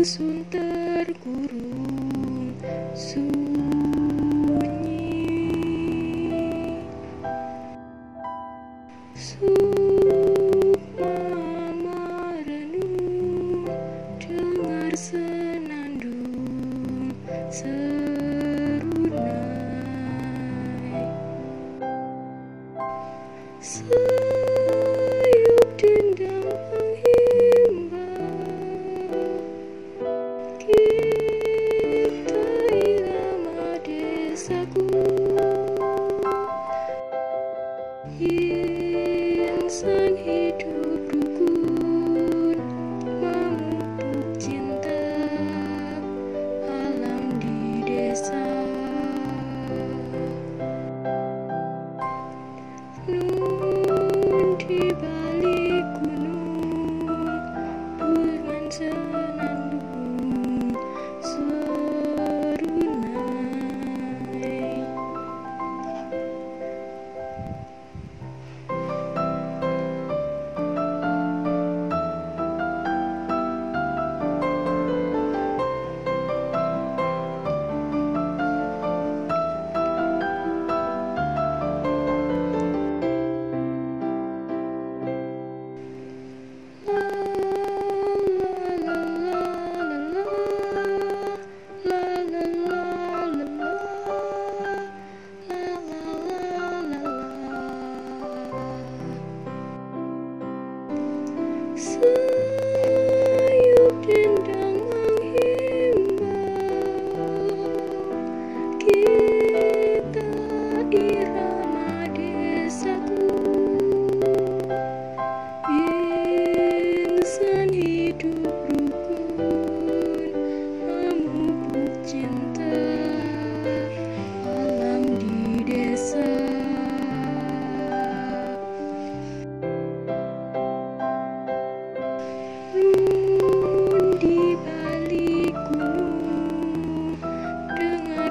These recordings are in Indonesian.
Dusun terkurung sunyi Sukma merenung dengar senandung serunai Sayup dendam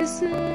listen.